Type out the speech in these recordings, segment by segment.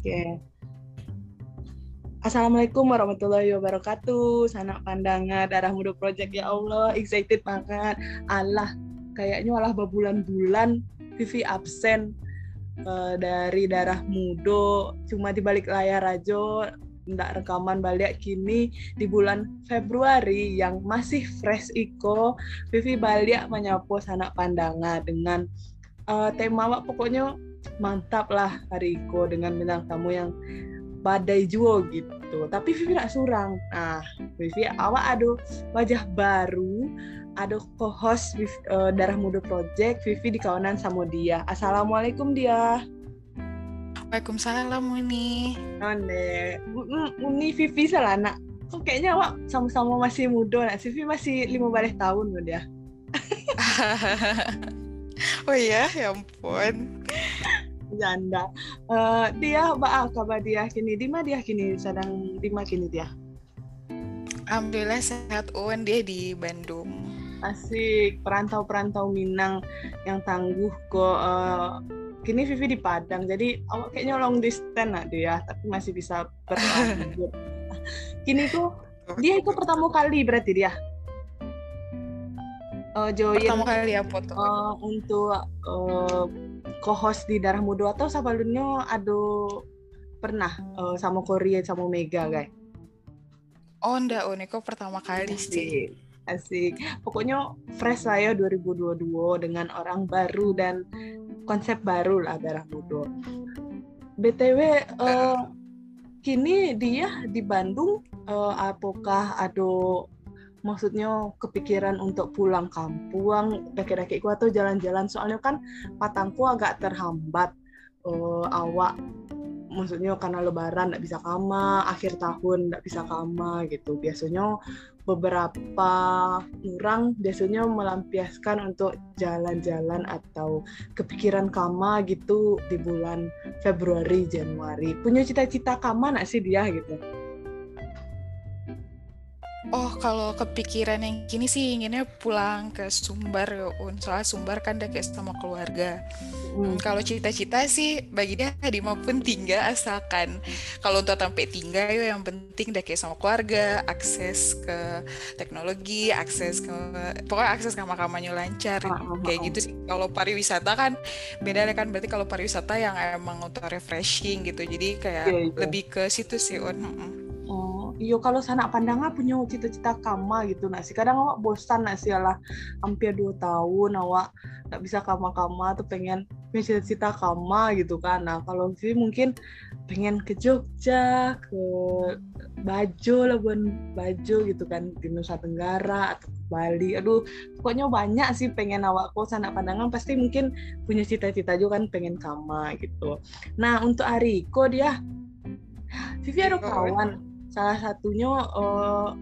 Oke. Assalamualaikum warahmatullahi wabarakatuh. Sanak pandangan darah muda project ya Allah, excited banget. Allah, kayaknya malah berbulan-bulan Vivi absen uh, dari darah muda cuma di balik layar aja ndak rekaman balik kini di bulan Februari yang masih fresh iko Vivi balik menyapu sanak pandangan dengan uh, tema wak pokoknya mantap lah hari iko dengan bintang tamu yang badai juga gitu tapi Vivi tidak surang nah Vivi awak ada wajah baru ada co-host uh, Darah Muda Project Vivi di kawanan sama dia Assalamualaikum dia Waalaikumsalam Uni. Nonde. Uni Vivi salah nak. Kok kayaknya awak sama-sama masih muda nak. Vivi masih lima belas tahun loh dia. oh iya, ya ampun. Janda. Uh, dia apa kabar dia kini? Di mana dia kini? Sedang di mana kini dia? Alhamdulillah sehat Un dia di Bandung. Asik, perantau-perantau Minang yang tangguh kok uh, kini Vivi di Padang jadi awak kayaknya long distance nak dia tapi masih bisa berlanjut kini tuh dia itu pertama kali berarti dia uh, join pertama kali apa tuh? uh, untuk uh, co-host di Darah Muda atau sebelumnya ada pernah uh, sama Korea sama Mega guys. Oh enggak oh Niko pertama kali sih. asik. Pokoknya fresh saya 2022 dengan orang baru dan konsep baru lah darah muda. btw uh, kini dia di Bandung uh, apakah ada maksudnya kepikiran untuk pulang kampung daki-daki atau jalan-jalan. Soalnya kan patangku agak terhambat uh, awak. Maksudnya karena lebaran nggak bisa kama akhir tahun nggak bisa kama gitu. Biasanya beberapa orang biasanya melampiaskan untuk jalan-jalan atau kepikiran kama gitu di bulan Februari Januari. Punya cita-cita kama nggak sih dia gitu Oh, kalau kepikiran yang gini sih inginnya pulang ke Sumbar ya, Un. Soalnya Sumbar kan udah kayak sama keluarga. Hmm. Kalau cita-cita sih bagi dia di maupun tinggal asalkan kalau untuk sampai tinggal ya yang penting udah kayak sama keluarga, akses ke teknologi, akses ke pokoknya akses ke makamanya lancar ah, ah, kayak ah. gitu sih. Kalau pariwisata kan beda kan berarti kalau pariwisata yang emang untuk refreshing gitu. Jadi kayak yeah, yeah. lebih ke situ sih Un. Iyo kalau sanak pandangan punya cita-cita kama gitu nasi kadang awak bosan nasi lah. Hampir dua tahun awak nggak bisa kama-kama tuh pengen punya cita-cita kama gitu kan. Nah kalau sih mungkin pengen ke Jogja ke Bajo Labuan Bajo gitu kan. Di Nusa Tenggara atau ke Bali. Aduh pokoknya banyak sih pengen awak. Kok sanak pandangan pasti mungkin punya cita-cita juga kan pengen kama gitu. Nah untuk Ariko dia Vivi ada kawan salah satunya uh,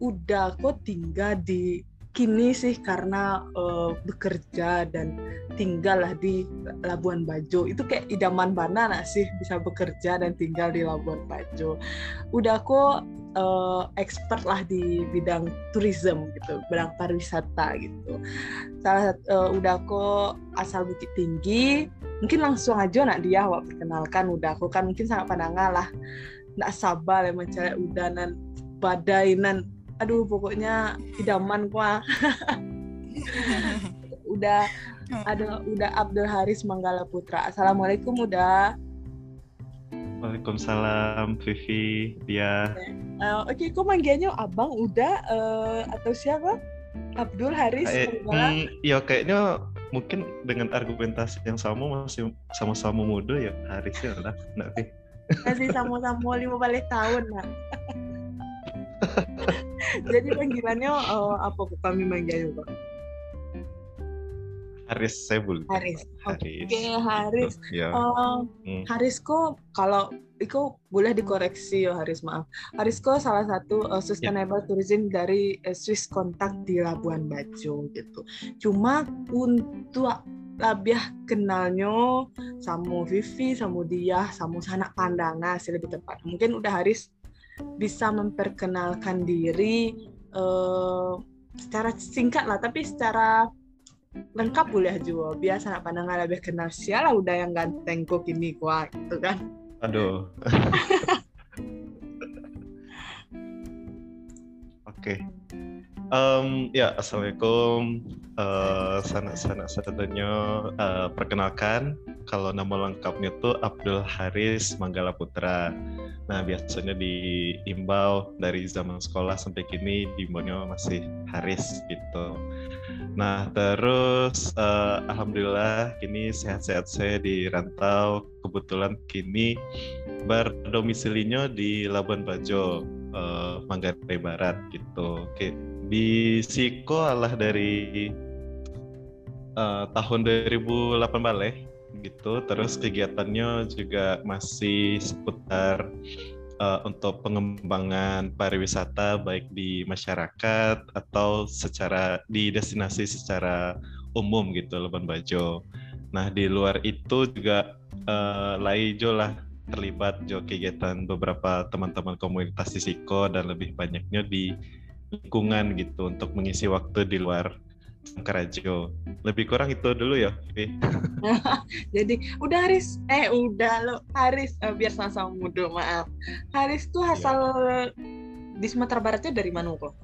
udah kok tinggal di kini sih karena uh, bekerja dan tinggal lah di Labuan Bajo. Itu kayak idaman mana sih bisa bekerja dan tinggal di Labuan Bajo? Udah kok uh, expert lah di bidang tourism gitu bidang pariwisata gitu. Salah uh, udah kok asal Bukit Tinggi mungkin langsung aja nak dia awak perkenalkan. Udah kok kan mungkin sangat pandangan lah nggak sabar emang cewek udanan badainan aduh pokoknya idaman gua. Udah ada udah Abdul Haris Manggala Putra. Assalamualaikum udah Waalaikumsalam Vivi dia uh, oke okay, kok manggilnya abang udah uh, atau siapa? Abdul Haris eh, mm, ya kayaknya mungkin dengan argumentasi yang sama masih sama-sama muda ya Harisnya lah nanti masih sama-sama lima balik tahun nak jadi panggilannya uh, apa kami manggil pak Haris Sebul. Haris. Oke, okay, Haris. Ya. Uh, hmm. Haris kok kalau itu boleh dikoreksi ya Haris maaf. Haris kok salah satu uh, sustainable yeah. tourism dari uh, Swiss Contact di Labuan Bajo gitu. Cuma untuk lebih kenalnya sama Vivi, sama dia, sama sanak pandangan sih lebih tepat. Mungkin udah Haris bisa memperkenalkan diri uh, secara singkat lah, tapi secara lengkap boleh juga. Biasa anak pandangan lebih kenal siapa udah yang ganteng kok ini kuat gitu kan. Aduh. Oke. Um, ya, assalamualaikum. Uh, sana sana sadanya uh, perkenalkan kalau nama lengkapnya tuh Abdul Haris Manggala Putra. Nah, biasanya diimbau dari zaman sekolah sampai kini di Monyo masih Haris gitu. Nah, terus uh, alhamdulillah kini sehat-sehat saya di rantau. Kebetulan kini berdomisilinya di Labuan Bajo, uh, Manggarai Barat gitu. Oke, di Siko Allah dari uh, tahun 2008 balik gitu. Terus kegiatannya juga masih seputar uh, untuk pengembangan pariwisata baik di masyarakat atau secara di destinasi secara umum gitu Labuan Bajo. Nah di luar itu juga uh, Laijo lah terlibat jo kegiatan beberapa teman-teman komunitas di Siko dan lebih banyaknya di lingkungan gitu untuk mengisi waktu di luar Karajo. Lebih kurang itu dulu ya, Jadi udah Haris, eh udah lo Haris, uh, biar sama-sama muda maaf. Haris tuh iya. asal yeah. di Sumatera Baratnya dari mana kok?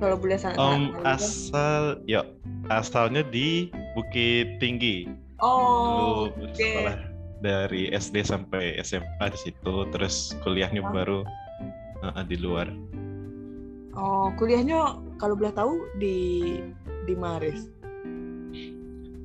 Kalau boleh sana. Um, asal, ya asalnya di Bukit Tinggi. Oh, Dulu okay. sekolah dari SD sampai SMA di situ, terus kuliahnya oh. baru uh, di luar. Oh, kuliahnya kalau boleh tahu di di Maris?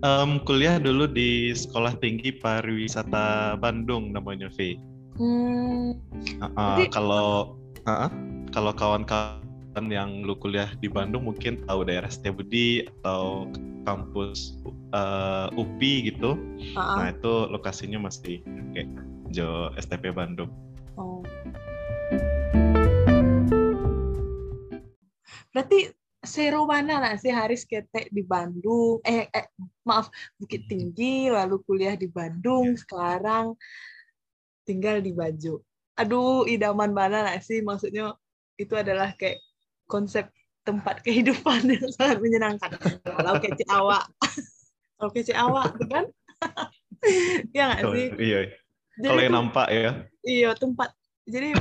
Um, kuliah dulu di Sekolah Tinggi Pariwisata Bandung namanya V. Hmm. Uh, uh, Jadi... Kalau uh, kalau kawan-kawan yang lu kuliah di Bandung mungkin tahu daerah Setiabudi atau kampus uh, UPI gitu. Uh -uh. Nah itu lokasinya masih kayak Jo STP Bandung. Berarti Seru mana lah si Haris ketek di Bandung? Eh, eh maaf Bukit Tinggi lalu kuliah di Bandung sekarang tinggal di Bajo. Aduh idaman mana lah sih? Maksudnya itu adalah kayak konsep tempat kehidupan yang sangat menyenangkan. Kalau kece awak kalau kece awak kan? Ya nggak sih? iya. Kalau yang nampak ya. Iya tempat. Jadi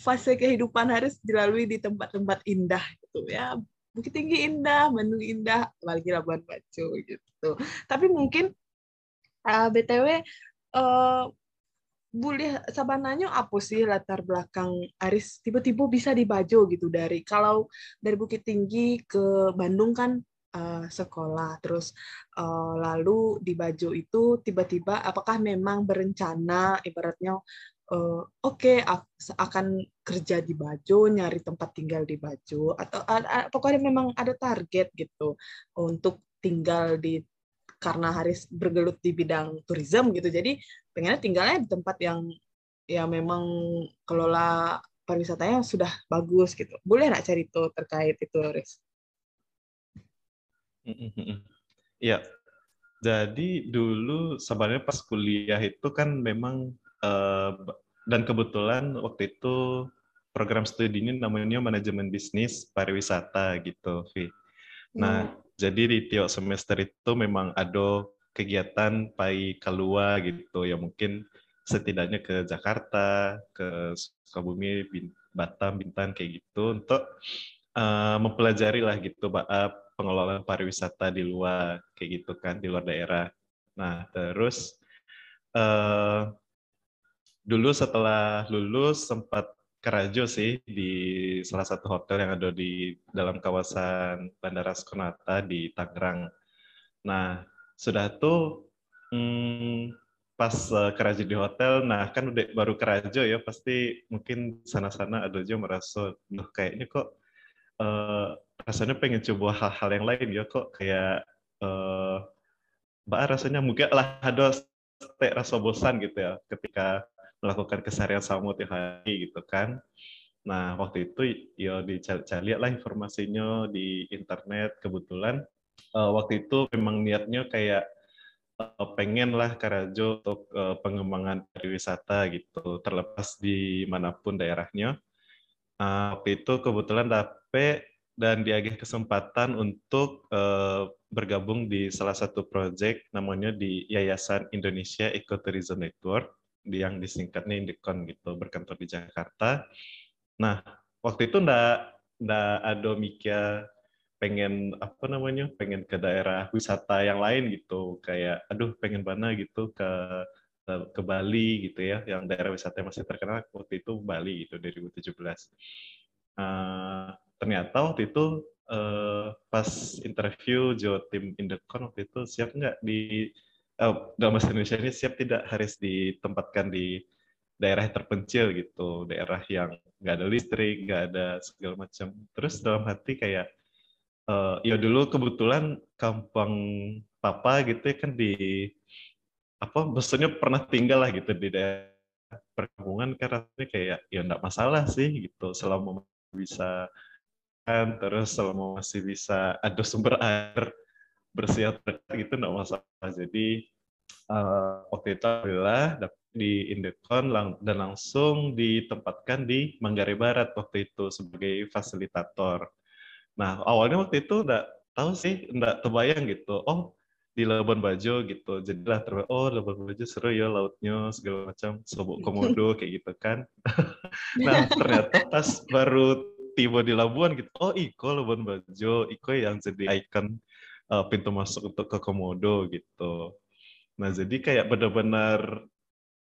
fase kehidupan harus dilalui di tempat-tempat indah gitu ya Bukit Tinggi indah, Bandung indah, apalagi Labuan Bajo gitu. Tapi mungkin uh, btw uh, boleh sabananya apa sih latar belakang Aris tiba-tiba bisa di Bajo gitu dari kalau dari Bukit Tinggi ke Bandung kan uh, sekolah terus uh, lalu di Bajo itu tiba-tiba apakah memang berencana ibaratnya uh, oke okay, akan kerja di Bajo, nyari tempat tinggal di Bajo, atau uh, pokoknya memang ada target gitu untuk tinggal di karena Haris bergelut di bidang turisme gitu, jadi pengennya tinggalnya di tempat yang ya memang kelola pariwisatanya sudah bagus gitu. Boleh nggak cari itu terkait itu, Haris? Iya. Jadi dulu sebenarnya pas kuliah itu kan memang uh, dan kebetulan waktu itu program studi ini namanya manajemen bisnis pariwisata gitu, Vi. Nah, hmm. jadi di tiap semester itu memang ada kegiatan pai keluar gitu ya mungkin setidaknya ke Jakarta, ke Sukabumi, Batam, Bintan kayak gitu untuk uh, mempelajari lah gitu uh, pengelolaan pariwisata di luar kayak gitu kan di luar daerah. Nah, terus uh, dulu setelah lulus sempat kerajo sih di salah satu hotel yang ada di dalam kawasan Bandara Soekarno di Tangerang. Nah, sudah tuh hmm, pas uh, kerajo di hotel, nah kan udah baru kerajo ya, pasti mungkin sana-sana ada aja merasa, duh kayaknya kok uh, rasanya pengen coba hal-hal yang lain ya kok kayak uh, mbak rasanya mungkin lah ada rasa bosan gitu ya ketika melakukan keseharian sama hari gitu kan. Nah, waktu itu ya dicari lah informasinya di internet kebetulan uh, waktu itu memang niatnya kayak uh, pengen lah Karajo untuk uh, pengembangan pariwisata gitu terlepas di mana pun daerahnya. Uh, waktu itu kebetulan dapet dan diagih kesempatan untuk uh, bergabung di salah satu proyek namanya di Yayasan Indonesia Ecotourism Network yang disingkatnya Indikon gitu berkantor di Jakarta. Nah waktu itu ndak ndak ada mikir pengen apa namanya pengen ke daerah wisata yang lain gitu kayak aduh pengen mana gitu ke ke Bali gitu ya yang daerah wisata masih terkenal waktu itu Bali gitu 2017 uh, ternyata waktu itu uh, pas interview Jo tim Indekon waktu itu siap nggak di uh, dalam bahasa Indonesia ini siap tidak harus ditempatkan di daerah terpencil gitu daerah yang nggak ada listrik nggak ada segala macam. Terus dalam hati kayak uh, ya dulu kebetulan kampung papa gitu ya kan di apa maksudnya pernah tinggal lah gitu di daerah perkampungan kan rasanya kayak ya enggak masalah sih gitu. Selama bisa kan terus selama masih bisa ada sumber air bersih gitu enggak masalah jadi uh, waktu itu alhamdulillah di Indekon lang dan langsung ditempatkan di Manggarai Barat waktu itu sebagai fasilitator Nah, awalnya waktu itu enggak tahu sih, enggak terbayang gitu. Oh, di Labuan Bajo gitu. Jadilah terbayang, oh Labuan Bajo seru ya lautnya segala macam, Sobok Komodo kayak gitu kan. nah, ternyata pas baru tiba di Labuan gitu, oh Iko Labuan Bajo, Iko yang jadi ikon uh, pintu masuk untuk ke Komodo gitu. Nah, jadi kayak benar-benar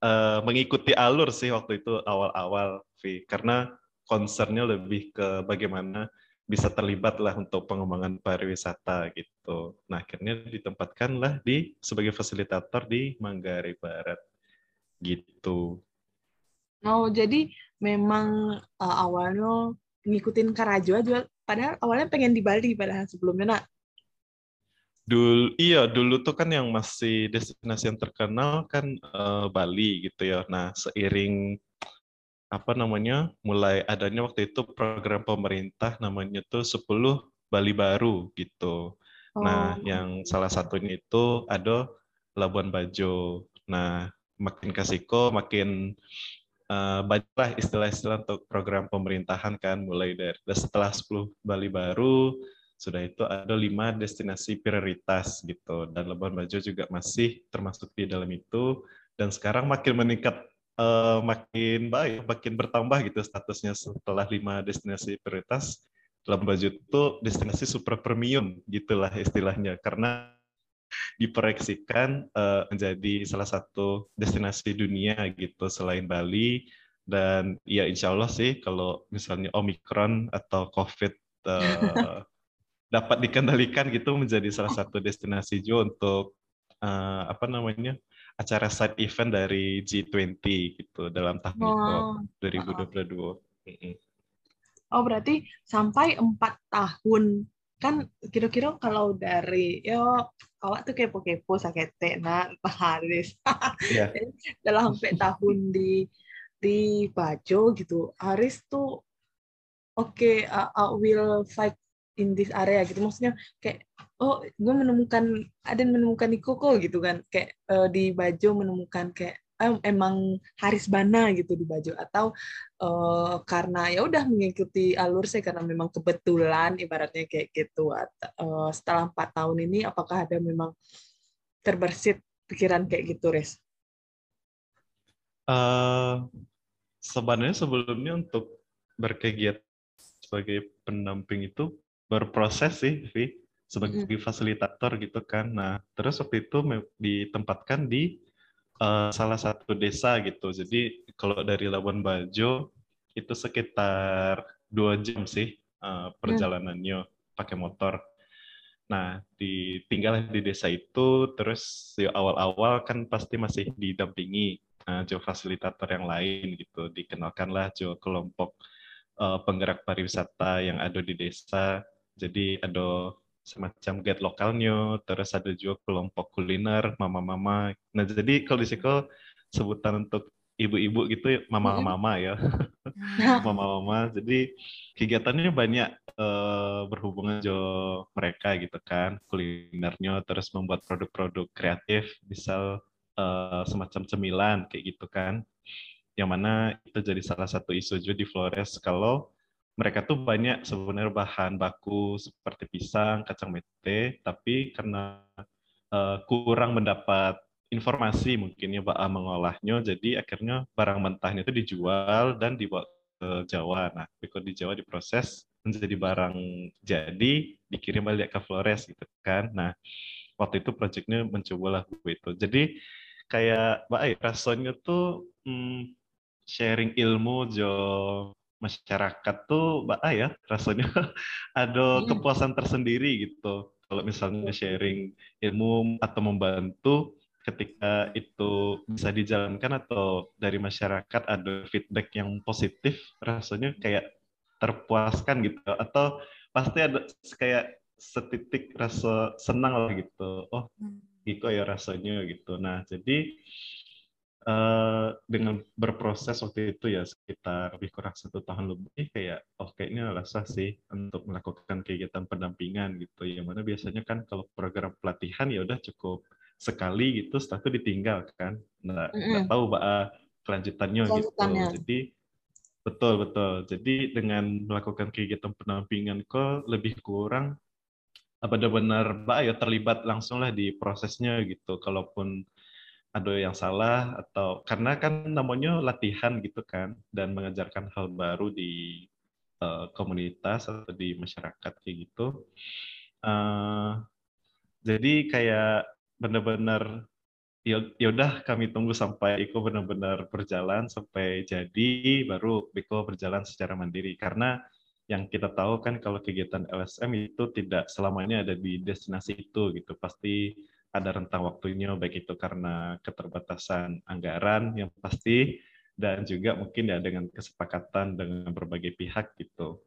uh, mengikuti alur sih waktu itu awal-awal. Karena concernnya lebih ke bagaimana bisa terlibat lah untuk pengembangan pariwisata gitu. Nah akhirnya ditempatkanlah di sebagai fasilitator di Manggarai Barat gitu. Oh jadi memang uh, awalnya ngikutin Karajo aja, padahal awalnya pengen di Bali padahal sebelumnya nak. Dulu iya dulu tuh kan yang masih destinasi yang terkenal kan uh, Bali gitu ya. Nah seiring apa namanya mulai adanya waktu itu program pemerintah namanya tuh 10 Bali Baru gitu. Nah, oh. Nah, yang salah satunya itu ada Labuan Bajo. Nah, makin kasiko makin uh, banyak lah istilah-istilah untuk program pemerintahan kan mulai dari setelah 10 Bali Baru sudah itu ada lima destinasi prioritas gitu. Dan Labuan Bajo juga masih termasuk di dalam itu. Dan sekarang makin meningkat uh, makin baik, makin bertambah gitu statusnya setelah lima destinasi prioritas. Dalam baju itu destinasi super premium gitulah istilahnya. Karena diproyeksikan uh, menjadi salah satu destinasi dunia gitu selain Bali. Dan ya insya Allah sih kalau misalnya Omicron atau COVID uh, dapat dikendalikan gitu menjadi salah satu destinasi juga untuk uh, apa namanya acara side event dari G20 gitu dalam tahun itu 2022. Oh berarti sampai empat tahun kan kira-kira kalau dari yo awak tuh kepo-kepo sakit nak Haris yeah. dalam sampai tahun di di Bajo gitu Haris tuh oke okay, uh, I will fight in this area gitu. Maksudnya kayak oh gue menemukan ada yang menemukan Ikoko gitu kan. Kayak uh, di Bajo menemukan kayak um, emang Haris Bana gitu di Bajo. Atau uh, karena ya udah mengikuti alur saya karena memang kebetulan ibaratnya kayak gitu. Uh, setelah empat tahun ini apakah ada memang terbersit pikiran kayak gitu Res? Uh, sebenarnya sebelumnya untuk berkegiatan sebagai pendamping itu berproses sih, Vi, sebagai mm. fasilitator gitu kan. Nah, terus waktu itu ditempatkan di uh, salah satu desa gitu. Jadi kalau dari Labuan Bajo itu sekitar dua jam sih uh, perjalanannya mm. pakai motor. Nah, ditinggal di desa itu, terus ya awal-awal kan pasti masih didampingi uh, jo fasilitator yang lain gitu. Dikenalkanlah jo kelompok uh, penggerak pariwisata yang ada di desa jadi ada semacam guide lokalnya, terus ada juga kelompok kuliner, mama-mama. Nah, jadi kalau di sekolah sebutan untuk ibu-ibu gitu mama-mama ya. mama-mama. Jadi kegiatannya banyak uh, berhubungan jo mereka gitu kan, kulinernya terus membuat produk-produk kreatif, misal uh, semacam cemilan kayak gitu kan. Yang mana itu jadi salah satu isu juga di Flores kalau mereka tuh banyak sebenarnya bahan baku seperti pisang, kacang mete, tapi karena uh, kurang mendapat informasi mungkin ya Pak mengolahnya jadi akhirnya barang mentahnya itu dijual dan dibawa ke Jawa. Nah Beko di Jawa diproses menjadi barang jadi dikirim balik ke Flores gitu kan. Nah waktu itu proyeknya mencoba lah itu. Jadi kayak Ai rasanya tuh hmm, sharing ilmu jo masyarakat tuh Mbak A ya rasanya. Ada hmm. kepuasan tersendiri gitu. Kalau misalnya sharing ilmu atau membantu ketika itu bisa dijalankan atau dari masyarakat ada feedback yang positif rasanya kayak terpuaskan gitu. Atau pasti ada kayak setitik rasa senang lah gitu. Oh hmm. gitu ya rasanya gitu. Nah jadi Uh, dengan berproses waktu itu ya sekitar lebih kurang satu tahun lebih kayak oh kayaknya rasa sih untuk melakukan kegiatan pendampingan gitu. Yang mana biasanya kan kalau program pelatihan ya udah cukup sekali gitu setelah itu ditinggal kan. Nggak mm -hmm. tahu mbak kelanjutannya, gitu. Jadi betul betul. Jadi dengan melakukan kegiatan pendampingan kok lebih kurang benar-benar mbak ya terlibat langsung lah di prosesnya gitu. Kalaupun ada yang salah atau karena kan namanya latihan gitu kan dan mengajarkan hal baru di uh, komunitas atau di masyarakat kayak gitu. Uh, jadi kayak benar-benar ya, ya kami tunggu sampai Iko benar-benar berjalan sampai jadi baru Biko berjalan secara mandiri karena yang kita tahu kan kalau kegiatan LSM itu tidak selamanya ada di destinasi itu gitu pasti ada rentang waktunya baik itu karena keterbatasan anggaran yang pasti dan juga mungkin ya dengan kesepakatan dengan berbagai pihak gitu.